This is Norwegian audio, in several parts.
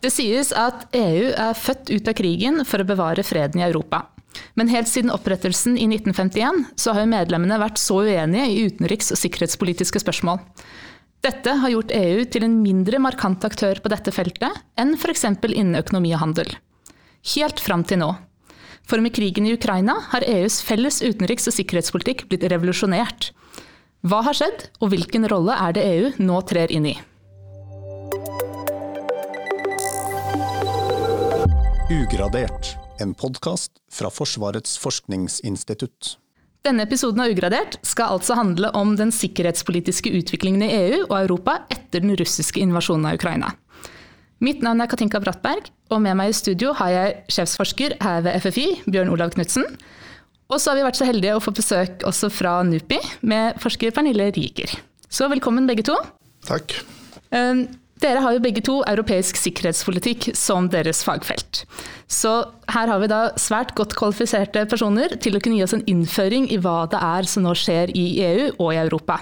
Det sies at EU er født ut av krigen for å bevare freden i Europa. Men helt siden opprettelsen i 1951 så har jo medlemmene vært så uenige i utenriks- og sikkerhetspolitiske spørsmål. Dette har gjort EU til en mindre markant aktør på dette feltet enn f.eks. innen økonomi og handel. Helt fram til nå. For med krigen i Ukraina har EUs felles utenriks- og sikkerhetspolitikk blitt revolusjonert. Hva har skjedd, og hvilken rolle er det EU nå trer inn i? Ugradert, en podkast fra Forsvarets forskningsinstitutt. Denne episoden av Ugradert skal altså handle om den sikkerhetspolitiske utviklingen i EU og Europa etter den russiske invasjonen av Ukraina. Mitt navn er Katinka Brattberg, og med meg i studio har jeg sjefsforsker her ved FFI, Bjørn Olav Knutsen. Og så har vi vært så heldige å få besøk også fra NUPI, med forsker Pernille Riker. Så velkommen begge to. Takk. Dere har jo begge to europeisk sikkerhetspolitikk som deres fagfelt. Så her har vi da svært godt kvalifiserte personer til å kunne gi oss en innføring i hva det er som nå skjer i EU og i Europa.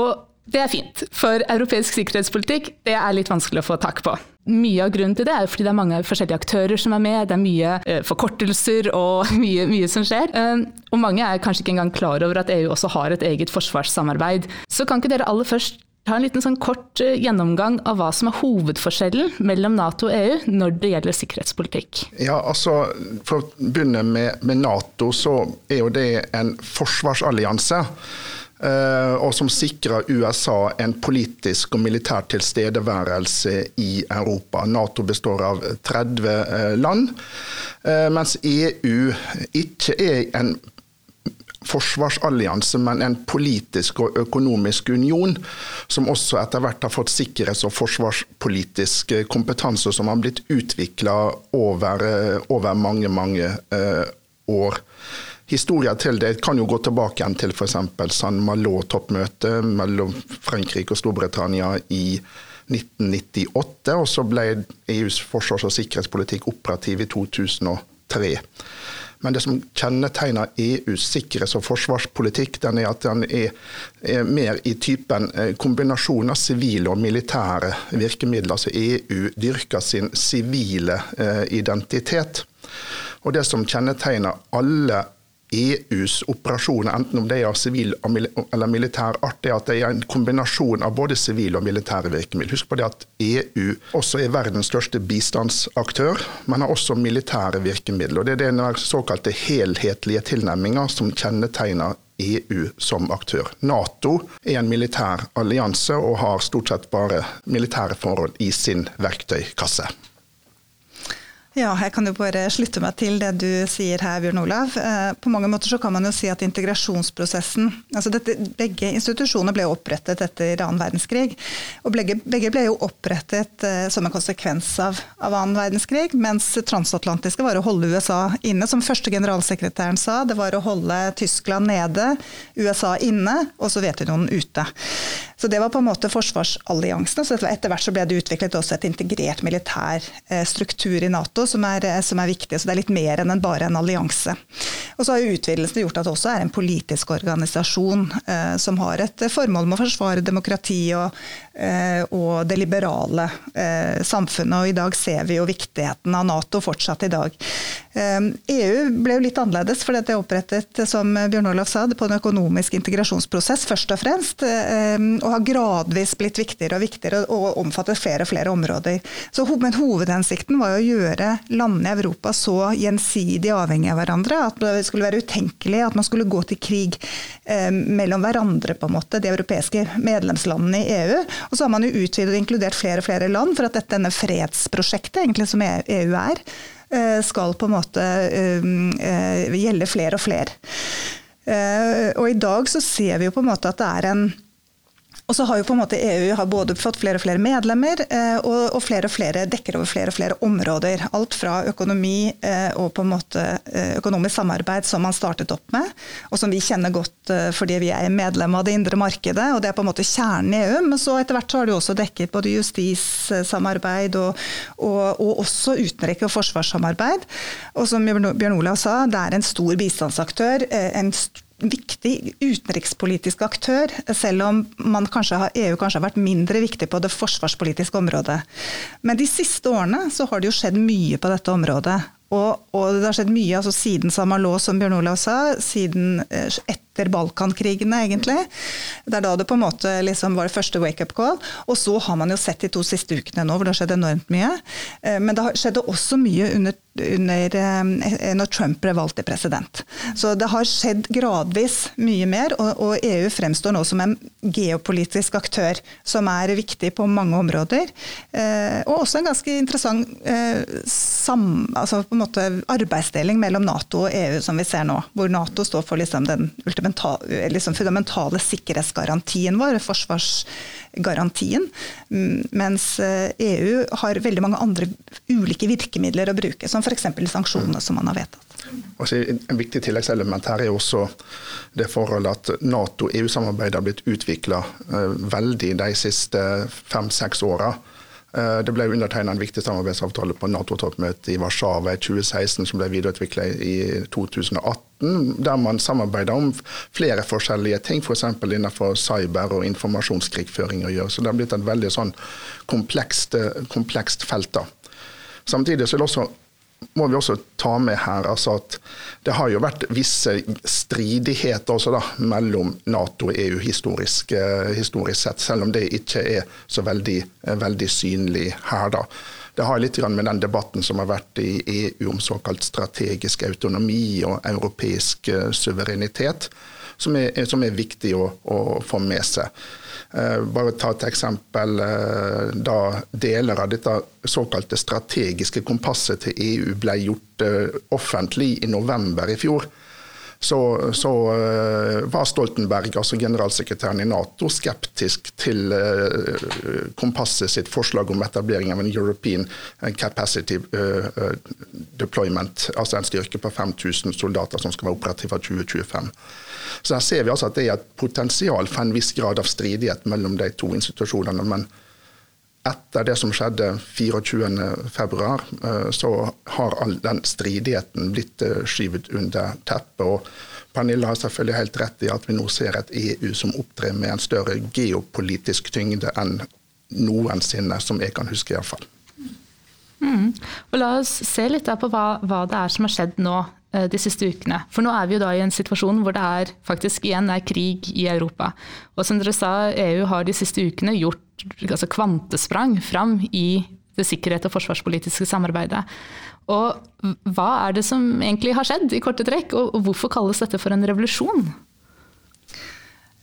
Og det er fint, for europeisk sikkerhetspolitikk det er litt vanskelig å få tak på. Mye av grunnen til det er fordi det er mange forskjellige aktører som er med, det er mye eh, forkortelser og mye, mye som skjer. Eh, og mange er kanskje ikke engang klar over at EU også har et eget forsvarssamarbeid. Så kan ikke dere aller først ta en liten sånn kort eh, gjennomgang av hva som er hovedforskjellen mellom Nato og EU når det gjelder sikkerhetspolitikk? Ja, altså For å begynne med, med Nato, så er jo det en forsvarsallianse. Uh, og som sikrer USA en politisk og militær tilstedeværelse i Europa. Nato består av 30 uh, land, mens EU ikke er en forsvarsallianse, men en politisk og økonomisk union, som også etter hvert har fått sikkerhets- og forsvarspolitisk kompetanse, som har blitt utvikla over, over, mange, mange uh, år. Historia til det kan jo gå tilbake igjen til f.eks. San Malo-toppmøtet mellom Frankrike og Storbritannia i 1998, og så ble EUs forsvars- og sikkerhetspolitikk operativ i 2003. Men det som kjennetegner EUs sikkerhets- og forsvarspolitikk, den er at den er, er mer i typen kombinasjon av sivile og militære virkemidler. Altså EU dyrker sin sivile eh, identitet. Og det som kjennetegner alle EUs operasjoner, enten om det er sivil eller militær art, er at det er en kombinasjon av både sivile og militære virkemidler. Husk på det at EU også er verdens største bistandsaktør, men har også militære virkemidler. og Det er den såkalte helhetlige tilnærminga som kjennetegner EU som aktør. Nato er en militær allianse og har stort sett bare militære forhold i sin verktøykasse. Ja, jeg kan jo bare slutte meg til det du sier her, Bjørn Olav. Eh, på mange måter så kan man jo si at integrasjonsprosessen altså dette, Begge institusjoner ble opprettet etter annen verdenskrig. Og begge, begge ble jo opprettet eh, som en konsekvens av, av annen verdenskrig. Mens transatlantiske var å holde USA inne, som første generalsekretæren sa. Det var å holde Tyskland nede, USA inne og Sovjetunionen ute. Så det var på en måte forsvarsalliansen. Så etter hvert så ble det utviklet også et integrert militær eh, struktur i Nato som er, som er, viktig. Så det er litt mer enn bare en allianse. Og så har jo utvidelsen gjort at det også er en politisk organisasjon eh, som har et formål med å forsvare demokrati og, eh, og det liberale eh, samfunnet. Og i dag ser vi jo viktigheten av Nato fortsatt i dag. EU e ble jo litt annerledes, for det er opprettet som Bjørn Olav sa, på en økonomisk integrasjonsprosess først og fremst. Og har gradvis blitt viktigere og viktigere og omfattet flere og flere områder. Så, men hovedhensikten var å gjøre landene i Europa så gjensidig avhengige av hverandre at det skulle være utenkelig at man skulle gå til krig eh, mellom hverandre, på en måte, de europeiske medlemslandene i EU. Og så har man jo utvidet og inkludert flere og flere land for at dette, denne fredsprosjektet egentlig som EU er, Eh, skal på en måte eh, eh, gjelde flere og flere. Og i dag så ser vi jo på en måte at det er en og så har jo på en måte EU både fått flere og flere medlemmer, eh, og, flere og flere dekker over flere og flere områder. Alt fra økonomi eh, og på en måte eh, økonomisk samarbeid som man startet opp med, og som vi kjenner godt fordi vi er medlem av det indre markedet, og det er på en måte kjernen i EU. Men så etter hvert så har det jo også dekket både justissamarbeid og, og, og også utenriks- og forsvarssamarbeid. Og som Bjørn Olav sa, det er en stor bistandsaktør. en st viktig utenrikspolitisk aktør, selv om kanskje har, EU kanskje har vært mindre viktig på det forsvarspolitiske området. Men de siste årene så har det jo skjedd mye på dette området. Og, og, det har skjedd mye altså siden Samalå, som Bjørn Olav sa, siden eh, etter Balkankrigene, egentlig. Det er da det på en måte liksom var det første wake-up call. Og så har man jo sett de to siste ukene nå, hvor det har skjedd enormt mye. Eh, men det skjedde også mye under, under, eh, når Trump ble valgt til president. Så det har skjedd gradvis mye mer, og, og EU fremstår nå som en geopolitisk aktør som er viktig på mange områder. Og også en ganske interessant sam, altså på en måte arbeidsdeling mellom Nato og EU som vi ser nå. Hvor Nato står for liksom den liksom fundamentale sikkerhetsgarantien vår, forsvarsgarantien. Mens EU har veldig mange andre ulike virkemidler å bruke, som f.eks. sanksjonene som man har vedtatt. En viktig tilleggselement her er også det forholdet at Nato-EU-samarbeidet har blitt utvikla eh, veldig de siste fem-seks åra. Eh, det ble undertegna en viktig samarbeidsavtale på Nato-toppmøtet i Warszawa i 2016, som ble videreutvikla i 2018, der man samarbeider om flere forskjellige ting, f.eks. For innenfor cyber og informasjonskrigføring å gjøre. Så det har blitt et veldig sånn komplekst, eh, komplekst felt. da. Samtidig så er det også må vi også ta med her altså at det har jo vært visse stridigheter også da, mellom Nato og EU historisk, eh, historisk, sett, selv om det ikke er så veldig, eh, veldig synlig her. da. Det har litt med den debatten som har vært i EU om såkalt strategisk autonomi og europeisk eh, suverenitet, som er, som er viktig å, å få med seg. Eh, bare ta et eksempel. Eh, da deler av dette såkalte strategiske kompasset til EU ble gjort eh, offentlig i november i fjor, så, så var Stoltenberg, altså generalsekretæren i Nato, skeptisk til kompasset sitt forslag om etablering av en European Capacity Deployment, altså en styrke på 5000 soldater som skal være operativ fra 2025. Så her ser vi altså at det er et potensial for en viss grad av stridighet mellom de to institusjonene. men etter det som skjedde 24.2, eh, så har all den stridigheten blitt eh, skyvet under teppet. og Pernille har selvfølgelig helt rett i at vi nå ser et EU som opptrer med en større geopolitisk tyngde enn noensinne, som jeg kan huske iallfall. Mm. Og la oss se litt på hva, hva, det er som har skjedd nå de siste ukene. For nå er vi jo da i en situasjon hvor det er faktisk igjen er krig i Europa. Og som dere sa, EU har de siste ukene gjort altså kvantesprang fram i det sikkerhet- og forsvarspolitiske samarbeidet. Og hva er det som egentlig har skjedd, i korte trekk, og hvorfor kalles dette for en revolusjon?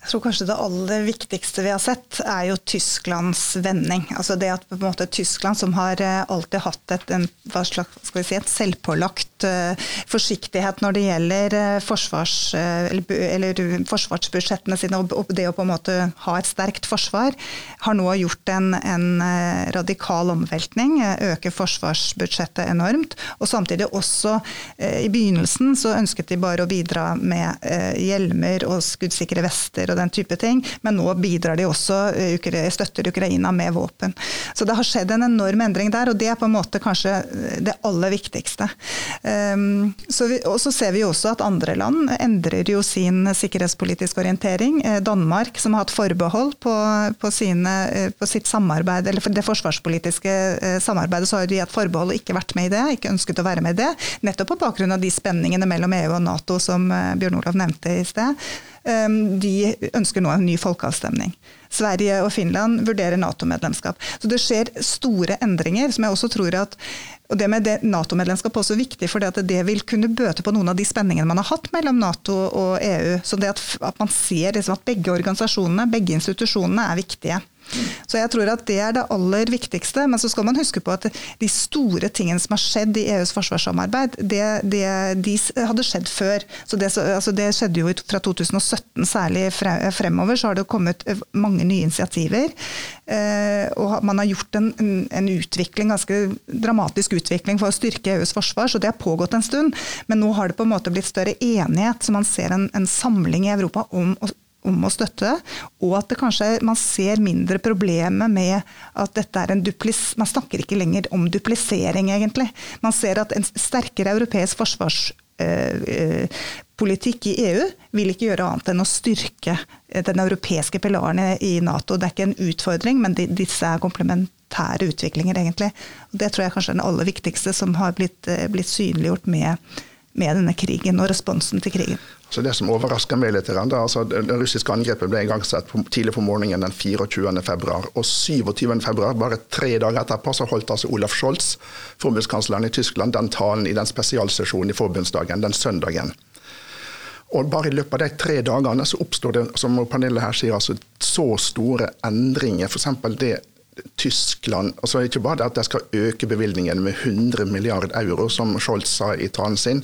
Jeg tror kanskje det aller viktigste vi har sett, er jo Tysklands vending. Altså det at på en måte Tyskland, som har eh, alltid hatt et, en, slags, si, et selvpålagt uh, forsiktighet når det gjelder uh, forsvars, uh, eller, eller, forsvarsbudsjettene sine, og, det å på en måte ha et sterkt forsvar, har nå gjort en, en radikal omveltning. Øker forsvarsbudsjettet enormt. Og samtidig også, i begynnelsen så ønsket de bare å bidra med hjelmer og skuddsikre vester og den type ting. Men nå bidrar de også, eh, støtter Ukraina med våpen. Så det har skjedd en enorm endring der, og det er på en måte kanskje det aller viktigste. Um, så vi, og så ser vi også at andre land endrer jo sin sikkerhetspolitiske orientering. Eh, Danmark, som har hatt forbehold på, på, sine, eh, på sitt samarbeid, eller det forsvarspolitiske samarbeidet, så har de hatt forbehold og ikke vært med i det, ikke ønsket å være med i det. Nettopp på bakgrunn av de spenningene mellom EU og Nato som Bjørn Olav nevnte i sted. Ehm, de ønsker nå en ny folkeavstemning. Sverige og Finland vurderer Nato-medlemskap. Så det skjer store endringer, som jeg også tror at og det med Nato-medlemskap er også viktig, for det, vil kunne bøte på noen av de spenningene man har hatt mellom Nato og EU. Så det at, at man ser liksom at begge organisasjonene, begge institusjonene er viktige. Så jeg tror at det er det aller viktigste. Men så skal man huske på at de store tingene som har skjedd i EUs forsvarssamarbeid, det, det, de hadde skjedd før. Så det, altså det, skjedde jo fra 2017 særlig fremover, så har det kommet mange nye initiativer. Eh, og man har gjort en, en utvikling, ganske dramatisk utvikling for å styrke EUs forsvar, så det har pågått en stund. Men nå har det på en måte blitt større enighet, så man ser en, en samling i Europa om å om å støtte, og at det kanskje man ser mindre problemet med at dette er en duplis... Man snakker ikke lenger om duplisering, egentlig. Man ser at en sterkere europeisk forsvars politikk i EU vil ikke gjøre annet enn å styrke den europeiske pilaren i Nato. Det er ikke en utfordring, men disse er komplementære utviklinger, egentlig. Og Det tror jeg kanskje er den aller viktigste som har blitt, blitt synliggjort med, med denne krigen og responsen til krigen. Så Det som overrasker meg litt, det, altså, det russiske angrepet ble igangsatt tidlig på morgenen den 24. februar. Og 27. februar, bare tre dager etterpå, så holdt altså Olaf Scholz, forbundskansleren i Tyskland, den talen i den spesialsesjonen i forbundsdagen den søndagen. Og bare i løpet av de tre dagene så oppstår det, som Pernille her sier, altså så store endringer. F.eks. det Tyskland altså Ikke bare det at de skal øke bevilgningene med 100 milliard euro, som Scholz sa i talen sin,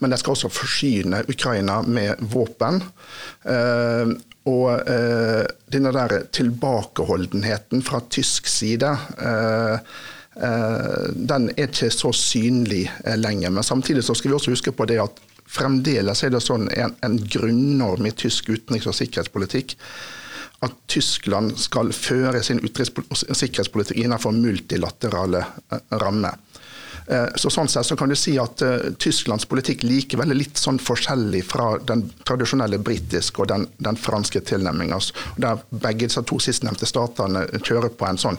men de skal også forsyne Ukraina med våpen. Eh, og eh, denne der tilbakeholdenheten fra tysk side eh, eh den er ikke så synlig eh, lenger. Men samtidig så skal vi også huske på det at fremdeles er det sånn en, en grunnnorm i tysk utenriks- og sikkerhetspolitikk at Tyskland skal føre sin sikkerhetspolitikk innenfor multilaterale eh, rammer. Eh, så sånn sett så kan du si at uh, Tysklands politikk likevel er litt sånn forskjellig fra den tradisjonelle britiske og den, den franske tilnærminga. Der begge disse to sistnevnte statene kjører på en sånn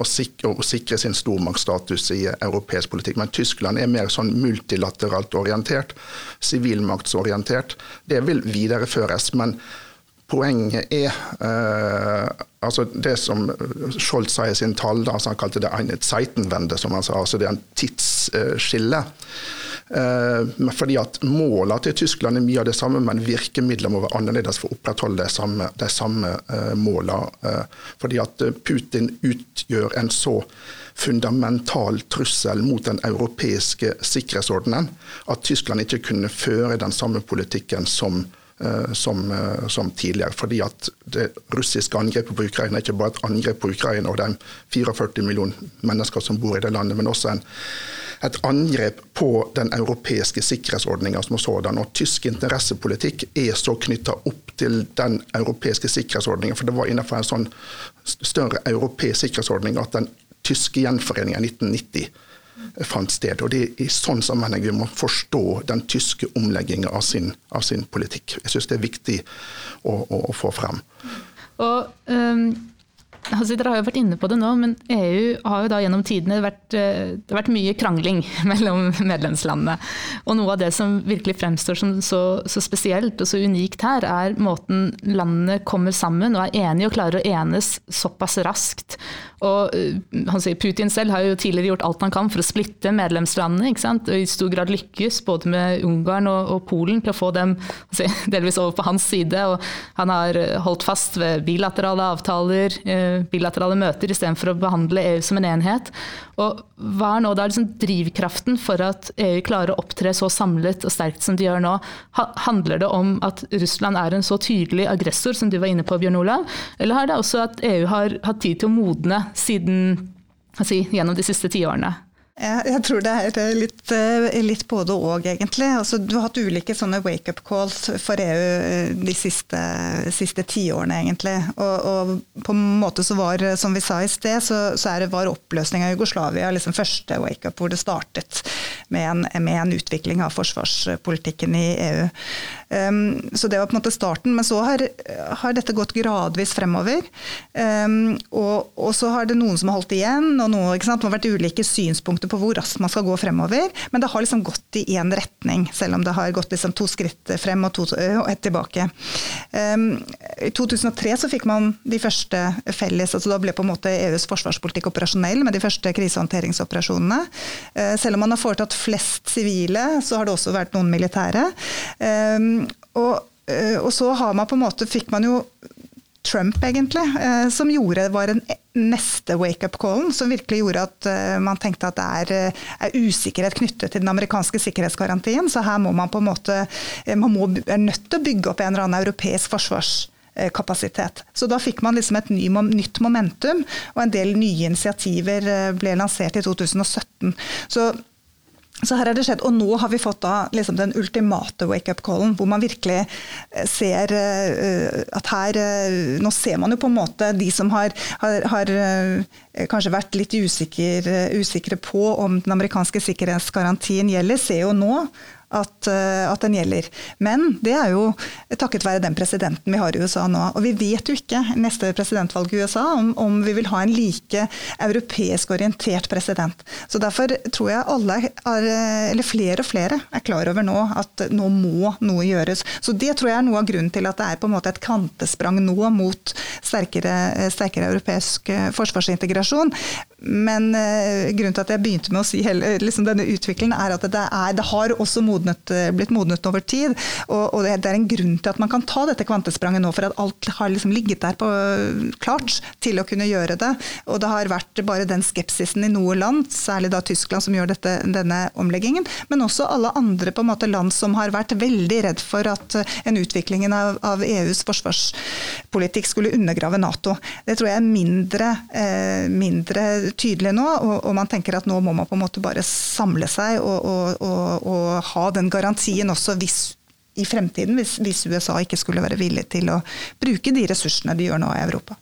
å sikre, å sikre sin stormaktsstatus i europeisk politikk. Men Tyskland er mer sånn multilateralt orientert, sivilmaktsorientert. Det vil videreføres. men Poenget er uh, altså det som Scholz sa i sin tale, altså han kalte det en Zeitenwende, som han sa, altså det er en tidsskille. Uh, fordi at Målene til Tyskland er mye av det samme, men virkemidlene må være annerledes for å opprettholde de samme, de samme uh, målene. fordi at Putin utgjør en så fundamental trussel mot den europeiske sikkerhetsordenen at Tyskland ikke kunne føre den samme politikken som Eh, som, eh, som, tidligere. Fordi at det russiske angrepet på Ukraina er ikke bare et angrep på Ukraina og de 44 millioner mennesker som bor i det landet, men også en, et angrep på den europeiske sikkerhetsordninga som sådan. Og tysk interessepolitikk er så knytta opp til den europeiske sikkerhetsordninga, for det var innenfor en sånn større europeisk sikkerhetsordning at den tyske gjenforeninga i 1990 fant sted. Og Det er i sånn sammenheng vi må forstå den tyske omlegginga av, av, sin politikk. Jeg syns det er viktig å, å, å få frem. Og um Altså, dere har jo vært inne på det nå, men EU har jo da gjennom tidene vært, eh, det har vært mye krangling mellom medlemslandene. Og noe av det som virkelig fremstår som så, så, spesielt og så unikt her, er måten landene kommer sammen og er enige og klarer å enes såpass raskt. Og eh, han sier Putin selv har jo tidligere gjort alt han kan for å splitte medlemslandene, ikke sant? og i stor grad lykkes både med Ungarn og, og Polen til å få dem delvis over på hans side. og Han har holdt fast ved bilaterale avtaler. Eh, bilaterale møter istedenfor å behandle EU som en enhet. Og hva er nå da liksom drivkraften for at EU klarer å opptre så samlet og sterkt som de gjør nå? Handler det om at Russland er en så tydelig aggressor som du var inne på, Bjørn Olav? Eller er det også at EU har hatt tid til å modne siden, si, gjennom de siste tiårene? Jeg tror det er eh, litt, eh, litt både og, egentlig. Altså, du har hatt ulike sånne wake-up calls for EU eh, de siste, siste tiårene, egentlig. Og, og, på en måte så var, som vi sa i sted, så, så er det var oppløsning av Jugoslavia liksom første wake-up hvor det startet med en, med en, utvikling av forsvarspolitikken i EU. Um, så det var på en måte starten. Men så har, har dette gått gradvis fremover. Um, og, og, så har det noen som har holdt igjen, og noe, sant? det har vært ulike synspunkter på hvor raskt man skal gå fremover. Men det har liksom gått i én retning, selv om det har gått liksom to skritt frem og, to, og ett tilbake. Um, I 2003 så fikk man de første felles altså Da ble på en måte EUs forsvarspolitikk operasjonell med de første krisehåndteringsoperasjonene. Selv om man har foretatt flest sivile, så har det også vært noen militære. Og, uh, og så har man på en måte, fikk man jo Trump, egentlig, eh, som gjorde, var den neste wake-up-callen. Som virkelig gjorde at eh, man tenkte at det er, eh, er, usikkerhet knyttet til den amerikanske sikkerhetsgarantien. Så her må man på en måte Man må, er nødt til å bygge opp en eller annen europeisk forsvarskapasitet. Så da fikk man liksom et ny, nytt momentum, og en del nye initiativer ble lansert i 2017. Så så her har det skjedd, og nå har vi fått da liksom den ultimate wake-up-callen, hvor man virkelig eh, ser uh, at her uh, Nå ser man jo på en måte de som har, har, har kanskje vært litt usikre, usikre på om den amerikanske sikkerhetsgarantien gjelder, ser jo nå at, uh, at, den gjelder. Men det er jo takket være den presidenten vi har i USA nå. Og vi vet jo ikke neste presidentvalg i USA om, om vi vil ha en like europeisk orientert president. Så derfor tror jeg alle, er, eller flere og flere, er klar over nå at nå må noe gjøres. Så det tror jeg er noe av grunnen til at det er på en måte et kantesprang nå mot sterkere, sterkere europeisk eh, forsvarsintegrasjon. Men grunnen til at jeg begynte med å si hele, liksom denne utviklingen, er at det, er, det har også modnet, eh, blitt modnet over tid. Og, og det, er en grunn til at man kan ta dette kvantespranget nå, for at alt har liksom ligget der på, klart til å kunne gjøre det. Og det har vært bare den skepsisen i noe land, særlig da Tyskland, som gjør dette, denne omleggingen. Men også alle andre på en måte land som har vært veldig redd for at en utviklingen av, av EUs forsvarspolitikk skulle undergrave Nato. Det tror jeg er mindre, eh, mindre tydelig nå, og, og, man tenker at nå må man på en måte bare samle seg og, og, og ha den garantien også hvis i fremtiden, hvis, hvis, USA ikke skulle være villig til å bruke de ressursene de gjør nå i Europa.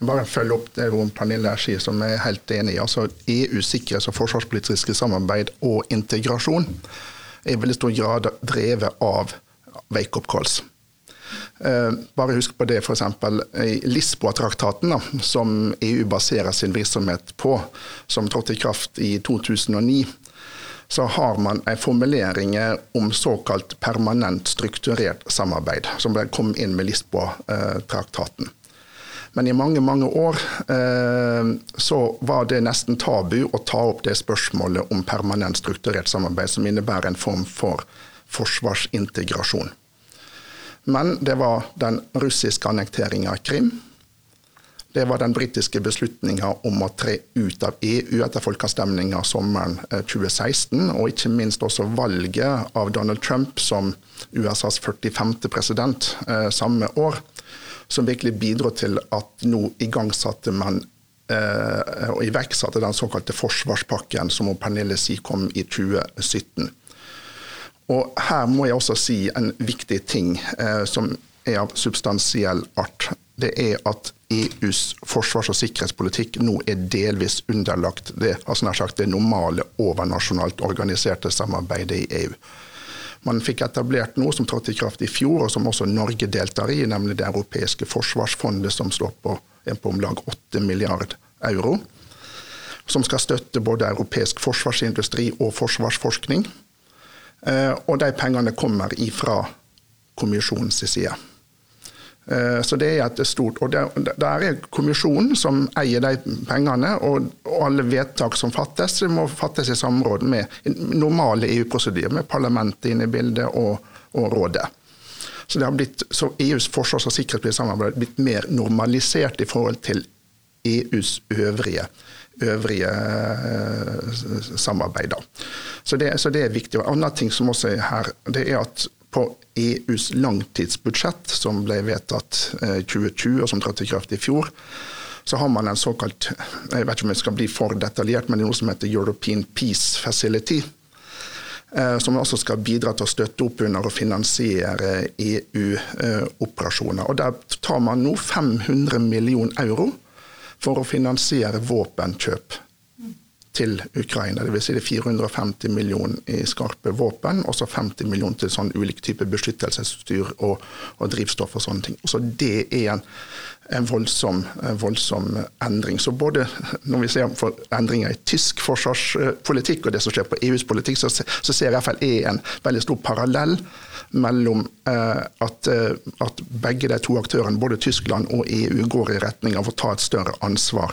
Bare følge opp det Pernille sier, som er helt enig i. Altså, EUs sikkerhets- og forsvarspolitiske samarbeid og integrasjon er i veldig stor grad drevet av wake-up calls. Eh, bare husk på det f.eks. i Lisboa-traktaten, som EU baserer sin virksomhet på, som trådte i kraft i 2009 så har man en formulering om såkalt permanent strukturert samarbeid, som kom inn med Lisboa-traktaten. Men i mange mange år eh, så var det nesten tabu å ta opp det spørsmålet om permanent strukturert samarbeid, som innebærer en form for forsvarsintegrasjon. Men det var den russiske annekteringen av Krim. Det var den britiske beslutninga om å tre ut av EU etter folkeavstemninga sommeren 2016, eh, og ikke minst også valget av Donald Trump som USAs 45. president eh, samme år, som virkelig bidro til at nå igangsatte man eh, og iverksatte den såkalte forsvarspakken som Pernille Si kom i 2017. Og her må jeg også si en viktig ting eh, som er av substansiell art. Det er at EUs forsvars- og sikkerhetspolitikk nå er delvis underlagt det, altså nær sagt det normale overnasjonalt organiserte samarbeidet i EU. Man fikk etablert noe som trådte i kraft i fjor, og som også Norge deltar i, nemlig det europeiske forsvarsfondet, som står på, på om lag 8 milliard euro. Som skal støtte både europeisk forsvarsindustri og forsvarsforskning. Eh, og de pengene kommer ifra kommisjonens side. Eh, så det er et stort, og Der er kommisjonen som eier de pengene, og, alle vedtak som fattes, må fattes i samråd med normale EU-prosedyrer, med parlamentet inne i bildet og, og rådet. Så, det har blitt, så EUs forsvars- og sikkerhetspolitiske samarbeid har blitt mer normalisert i forhold til EUs øvrige øvrige uh, samarbeid. Så det, så det, er viktig. Og En annen ting som også er her, det er at på EUs langtidsbudsjett, som ble vedtatt uh, eh, 2020 og som trådte i kraft i fjor, så har man en såkalt Jeg vet ikke om jeg skal bli for detaljert, men det er noe som heter European Peace Facility. Uh, som også skal bidra til å støtte opp under og finansiere EU-operasjoner. Og Der tar man nå 500 millioner euro for å finansiere våpenkjøp til Ukraina. Dvs. Si det er 450 millioner i skarpe våpen, og så 50 millioner til sånn ulike typer beskyttelsesutstyr og, og, drivstoff og sånne ting. Så det er en, en voldsom, voldsom, endring. Så både når vi ser for endringer i tysk forsvarspolitikk og det som skjer på EUs politikk, så, så ser jeg er en veldig stor parallell mellom eh, at, eh, at, begge de to aktørene, både Tyskland og EU, går i retning av å ta et større ansvar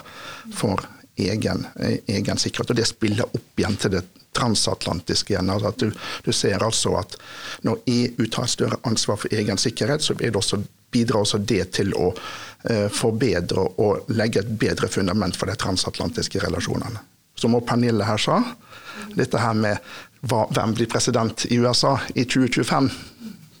for egen, egen sikkerhet. Og det spiller opp igjen til det transatlantiske igjen. Altså at du, du, ser altså at når EU tar større ansvar for egen sikkerhet, så også, bidrar også det til å eh, forbedre og legge et bedre fundament for de transatlantiske relasjonene. Som Pernille her sa, dette her med hva, hvem blir president i USA i 2025?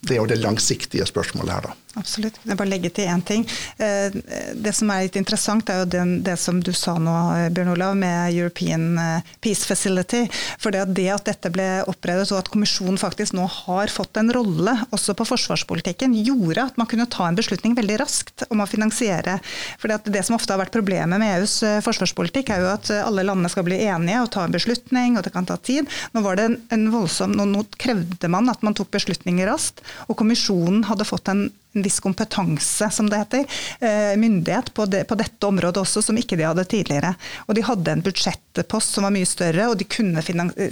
Det er jo det langsiktige spørsmålet her, da. Absolutt. Jeg bare legge til én ting. Eh, det som er litt interessant, er jo den, det som du sa nå, Bjørn Olav, med European eh, Peace Facility. For det at, det at dette ble opprettet, og at kommisjonen faktisk nå har fått en rolle også på forsvarspolitikken, gjorde at man kunne ta en beslutning veldig raskt om å finansiere. For det, som ofte har vært problemet med EUs eh, forsvarspolitikk, er jo at alle landene skal bli enige og ta en beslutning, og det kan ta tid. Nå var det en, en voldsom, nå, nå krevde man at man tok beslutninger raskt, og kommisjonen hadde fått en en viss kompetanse, som det heter, eh, myndighet på, det, på, dette området også, som ikke de hadde tidligere. Og de hadde en budsjettpost som var mye større, og de kunne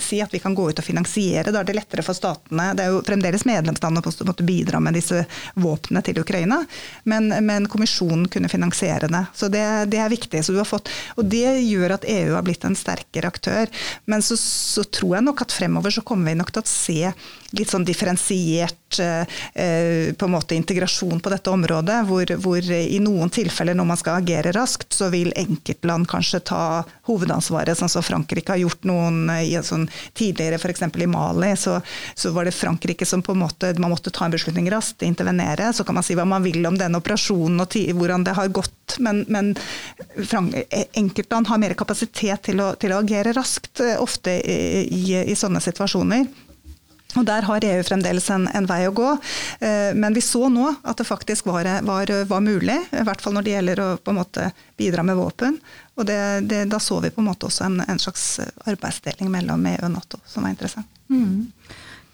si at vi kan gå ut og finansiere. Da er det lettere for statene. Det er jo fremdeles medlemslandene som måtte bidra med disse våpnene til Ukraina, men, men kommisjonen kunne finansiere det. Så det, det er viktig. Fått, og det gjør at EU har blitt en sterkere aktør. Men så, så tror jeg nok at fremover så kommer vi nok til å se litt sånn differensiert eh, på en måte integrasjon på dette området, hvor, hvor, i noen tilfeller når man skal agere raskt, så vil enkeltland kanskje ta hovedansvaret, sånn som Frankrike har gjort noen en sånn tidligere, f.eks. i Mali, så, så, var det Frankrike som på en måte man måtte ta en beslutning raskt, intervenere. Så kan man si hva man vil om den operasjonen og hvordan det har gått, men, men enkeltland har mer kapasitet til å, til å agere raskt, eh, ofte i, i, i sånne situasjoner. Og Der har EU fremdeles en, en, vei å gå. Eh, men vi så nå at det faktisk var, var, var, mulig, i hvert fall når det gjelder å på en måte bidra med våpen. Og det, det, Da så vi på en måte også en, en, slags arbeidsdeling mellom EU og Nato, som var interessant. Mm.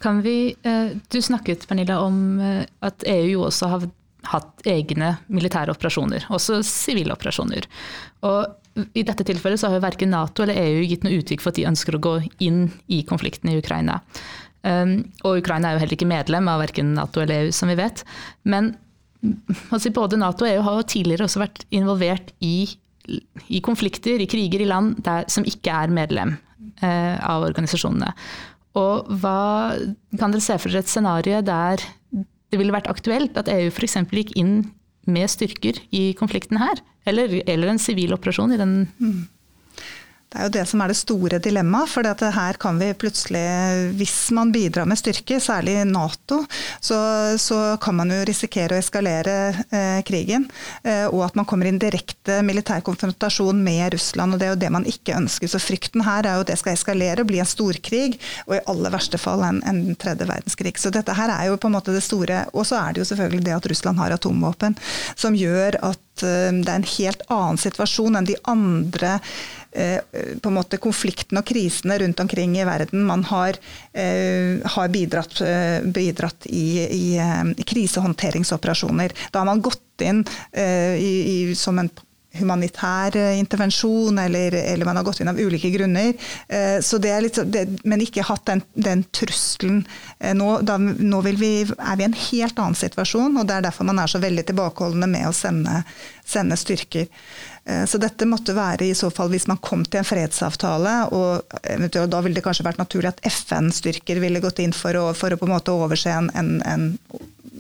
Kan vi, eh, Du snakket Pernilla, om eh, at EU jo også har hatt egne militære operasjoner, også sivile operasjoner. Og I dette tilfellet så har jo verken Nato eller EU gitt noe uttrykk for at de ønsker å gå inn i konflikten i Ukraina. Um, og Ukraina er jo heller ikke medlem av verken Nato eller EU, som vi vet. Men altså, både Nato og EU har jo tidligere også vært involvert i, i konflikter, i kriger i land der, som ikke er medlem uh, av organisasjonene. Og hva kan dere se for dere et scenario der det ville vært aktuelt at EU f.eks. gikk inn med styrker i konflikten her? Eller, eller en sivil operasjon i den mm. Det er jo det som er det store dilemmaet. For her kan vi plutselig, hvis man bidrar med styrke, særlig Nato, så, så kan man jo risikere å eskalere eh, krigen. Eh, og at man kommer i en direkte militær konfrontasjon med Russland. og Det er jo det man ikke ønsker. Så frykten her er jo at det skal eskalere, og bli en storkrig, og i aller verste fall en, en tredje verdenskrig. Så dette her er jo på en måte det store. Og så er det jo selvfølgelig det at Russland har atomvåpen, som gjør at det er en helt annen situasjon enn de andre Eh, på en måte konfliktene og krisene rundt omkring i verden man har, eh, har bidratt, eh, bidratt i, i, krisehåndteringsoperasjoner. Da har man gått inn i, i, som en humanitær intervensjon, eller, eller, man har gått inn av ulike grunner. Er litt, det, men ikke hatt den, den trusselen. Nå, da, nå vi, er vi i en helt annen situasjon, og det er derfor man er så veldig tilbakeholdne med å sende, sende styrker. Eh, så dette måtte være i så fall hvis man kom til en fredsavtale, og eventuelt da ville det kanskje vært naturlig at FN-styrker ville gått inn for å, for å på en måte overse en, en, en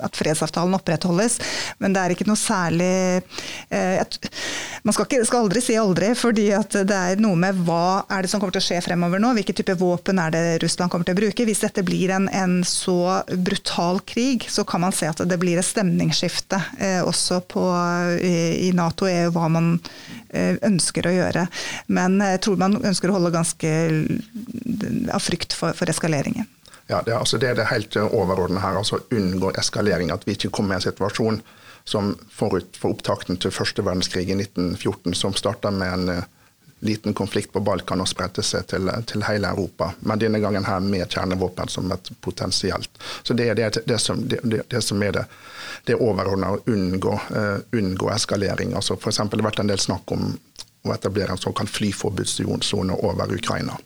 at fredsavtalen opprettholdes. Men det er ikke noe særlig eh, Man skal, ikke, skal, aldri si aldri, fordi det er noe med hva er det som kommer til å skje fremover nå. Hvilke type våpen er det Russland kommer til å bruke. Hvis dette blir en, en så brutal krig, så kan man se at det blir et stemningsskifte eh, også på, i, i Nato EU hva man eh, ønsker å gjøre. Men jeg tror man ønsker å holde ganske av frykt for, for eskaleringen. Ja, det, altså det er det helt overordnede her. altså Unngå eskalering. At vi ikke kommer i en situasjon som forut for opptakten til første verdenskrig i 1914, som starta med en uh, liten konflikt på Balkan og spredte seg til, til, hele Europa. Men denne gangen her med kjernevåpen som et potensielt. Så Det er det, det, som, det som, er det, det overordna å unngå, uh, unngå eskalering. Altså for eksempel, det har vært en del snakk om å etablere en såkalt flyforbudssone over Ukraina.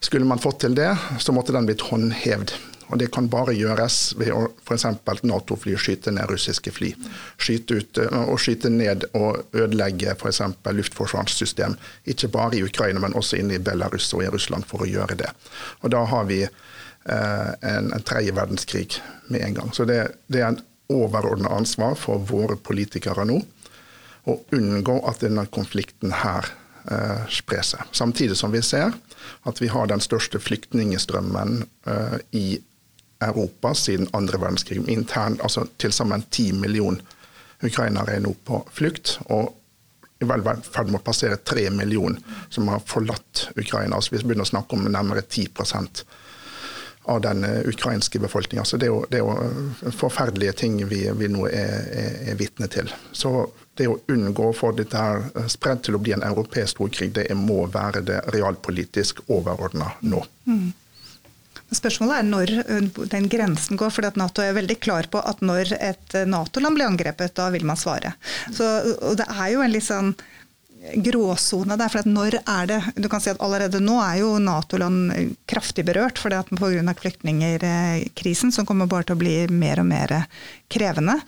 Skulle man fått til det, så måtte den blitt håndhevd. Og Det kan bare gjøres ved å f.eks. Nato-fly skyte ned russiske fly. Skyte ut, eh, og skyte ned og ødelegge f.eks. luftforsvarssystem. Ikke bare i Ukraina, men også inne i Belarus og i Russland for å gjøre det. Og Da har vi eh, en, en tredje verdenskrig med en gang. Så det, det er en overordna ansvar for våre politikere nå å unngå at denne konflikten her eh, sprer seg. Samtidig som vi ser at vi har den største flyktningstrømmen uh, i Europa siden andre verdenskrig. Intern, altså Til sammen ti millioner ukrainere er nå på flukt. og i vel ferd med å passere tre millioner som har forlatt Ukraina. Altså vi begynner å snakke om nærmere 10% av den ukrainske befolkninga. Det er, jo, det er, jo, forferdelige ting vi, vi nå er, er, er vitne til. Så det å unngå å få dette her spredt til å bli en europeisk storkrig, det må være det realpolitisk overordna nå. Mm. Spørsmålet er når den grensen går. for Nato er veldig klar på at når et Nato-land blir angrepet, da vil man svare. Så, det er jo en litt sånn gråsone der. for når er det, du kan si at Allerede nå er jo Nato-land kraftig berørt for pga. flyktningkrisen, som kommer bare til å bli mer og mer krevende.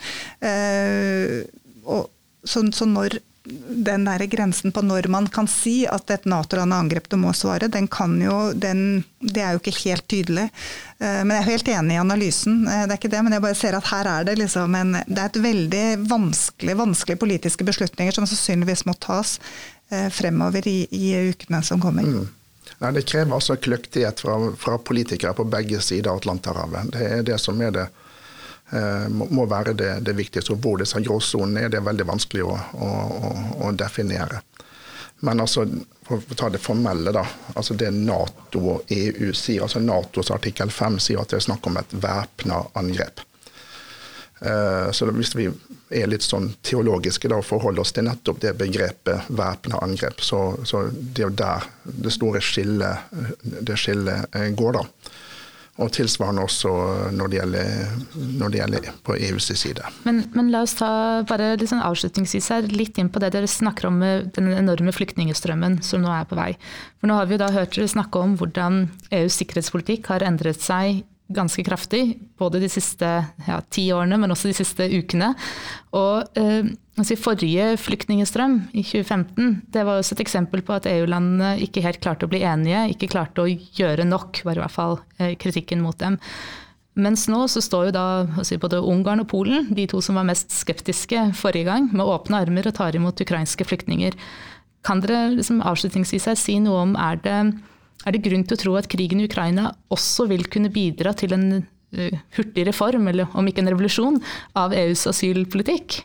Og, så, så når den der grensen på når man kan si at et Nato-land har angrepet og må svare, den kan jo, den, det er jo ikke helt tydelig. Eh, men jeg er helt enig i analysen. Eh, det er ikke det, men jeg bare ser at her er det liksom en Det er et veldig vanskelig, vanskelig politiske beslutninger som sannsynligvis må tas eh, fremover i, i ukene som kommer. Mm. Nei, Det krever altså kløktighet fra, fra politikere på begge sider av Atlanterhavet. Det er det som er det må være det, det viktigste. Og hvor disse gråsonene er, det er veldig vanskelig å, å, å, definere. Men altså, for å ta det formelle, da. altså Det Nato og EU sier, altså Natos artikkel 5 sier at det er snakk om et væpna angrep. Eh, så hvis vi er litt sånn teologiske da, og forholder oss til nettopp det begrepet væpna angrep, så, så det er jo der det store skillet, det skillet eh, går. da. Og tilsvarende også når det gjelder, når det gjelder på EUs side. Men, men, la oss ta bare liksom avslutningsvis her, litt inn på det dere snakker om med den enorme flyktningstrømmen som nå er på vei. For nå har vi jo da hørt dere snakke om hvordan EUs sikkerhetspolitikk har endret seg ganske kraftig, både de siste ja, ti årene, men også de siste ukene. Og eh, altså Forrige flyktningstrøm, i 2015, det var også et eksempel på at EU-landene ikke helt klarte å bli enige, ikke klarte å gjøre nok, var i hvert fall eh, kritikken mot dem. Mens nå så står jo da altså både Ungarn og Polen, de to som var mest skeptiske forrige gang, med åpne armer og tar imot ukrainske flyktninger. Kan dere liksom avslutningsvis si noe om er det er det grunn til å tro at krigen i Ukraina også vil kunne bidra til en uh, hurtig reform, eller om ikke en revolusjon, av EUs asylpolitikk?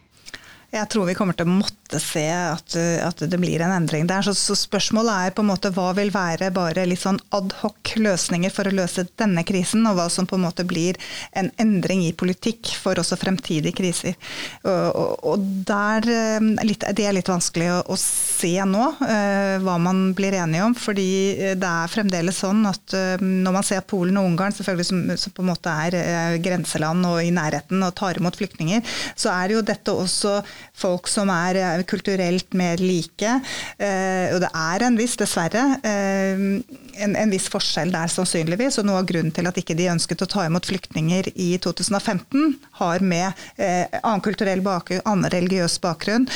Jeg tror vi kommer til å måtte se at, at det blir en endring der. Så, så, spørsmålet er på en måte hva vil være bare litt sånn adhoc løsninger for å løse denne krisen, og hva som på en måte blir en endring i politikk for også fremtidige kriser. Og, og, og der, eh, litt, Det er litt vanskelig å, å se nå uh, hva man blir enige om, fordi det er fremdeles sånn at uh, når man ser Polen og Ungarn, selvfølgelig som, som på en måte er uh, grenseland og i nærheten og tar imot flyktninger, så er jo dette også folk som er eh, kulturelt mer like. Eh, og det er en viss, dessverre, eh, en, en, viss forskjell der sannsynligvis. Og noe av grunnen til at ikke de ønsket å ta imot flyktninger i 2015, har med annen kulturell bakgrunn, annen religiøs bakgrunn.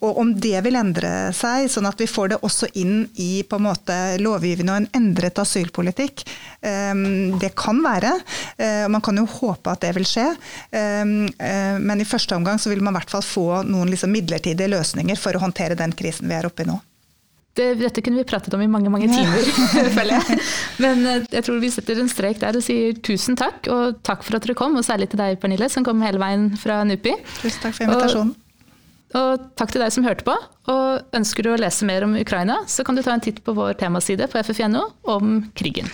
og om det vil endre seg, sånn at vi får det også inn i på en måte lovgivende og en endret asylpolitikk, det kan være. Man kan jo håpe at det vil skje. Men i første omgang så vil man i hvert fall få noen liksom midlertidige løsninger for å håndtere den krisen vi er oppe i nå. Det, dette kunne vi pratet om i mange mange timer, føler jeg. Men eh, jeg tror vi setter en strek der og sier tusen takk. Og takk for at dere kom, og særlig til deg, Pernille, som kom hele veien fra NUPI. Tusen takk for invitasjonen. Og, og takk til deg som hørte på. Og ønsker du å lese mer om Ukraina, så kan du ta en titt på vår temaside på ff.no om krigen.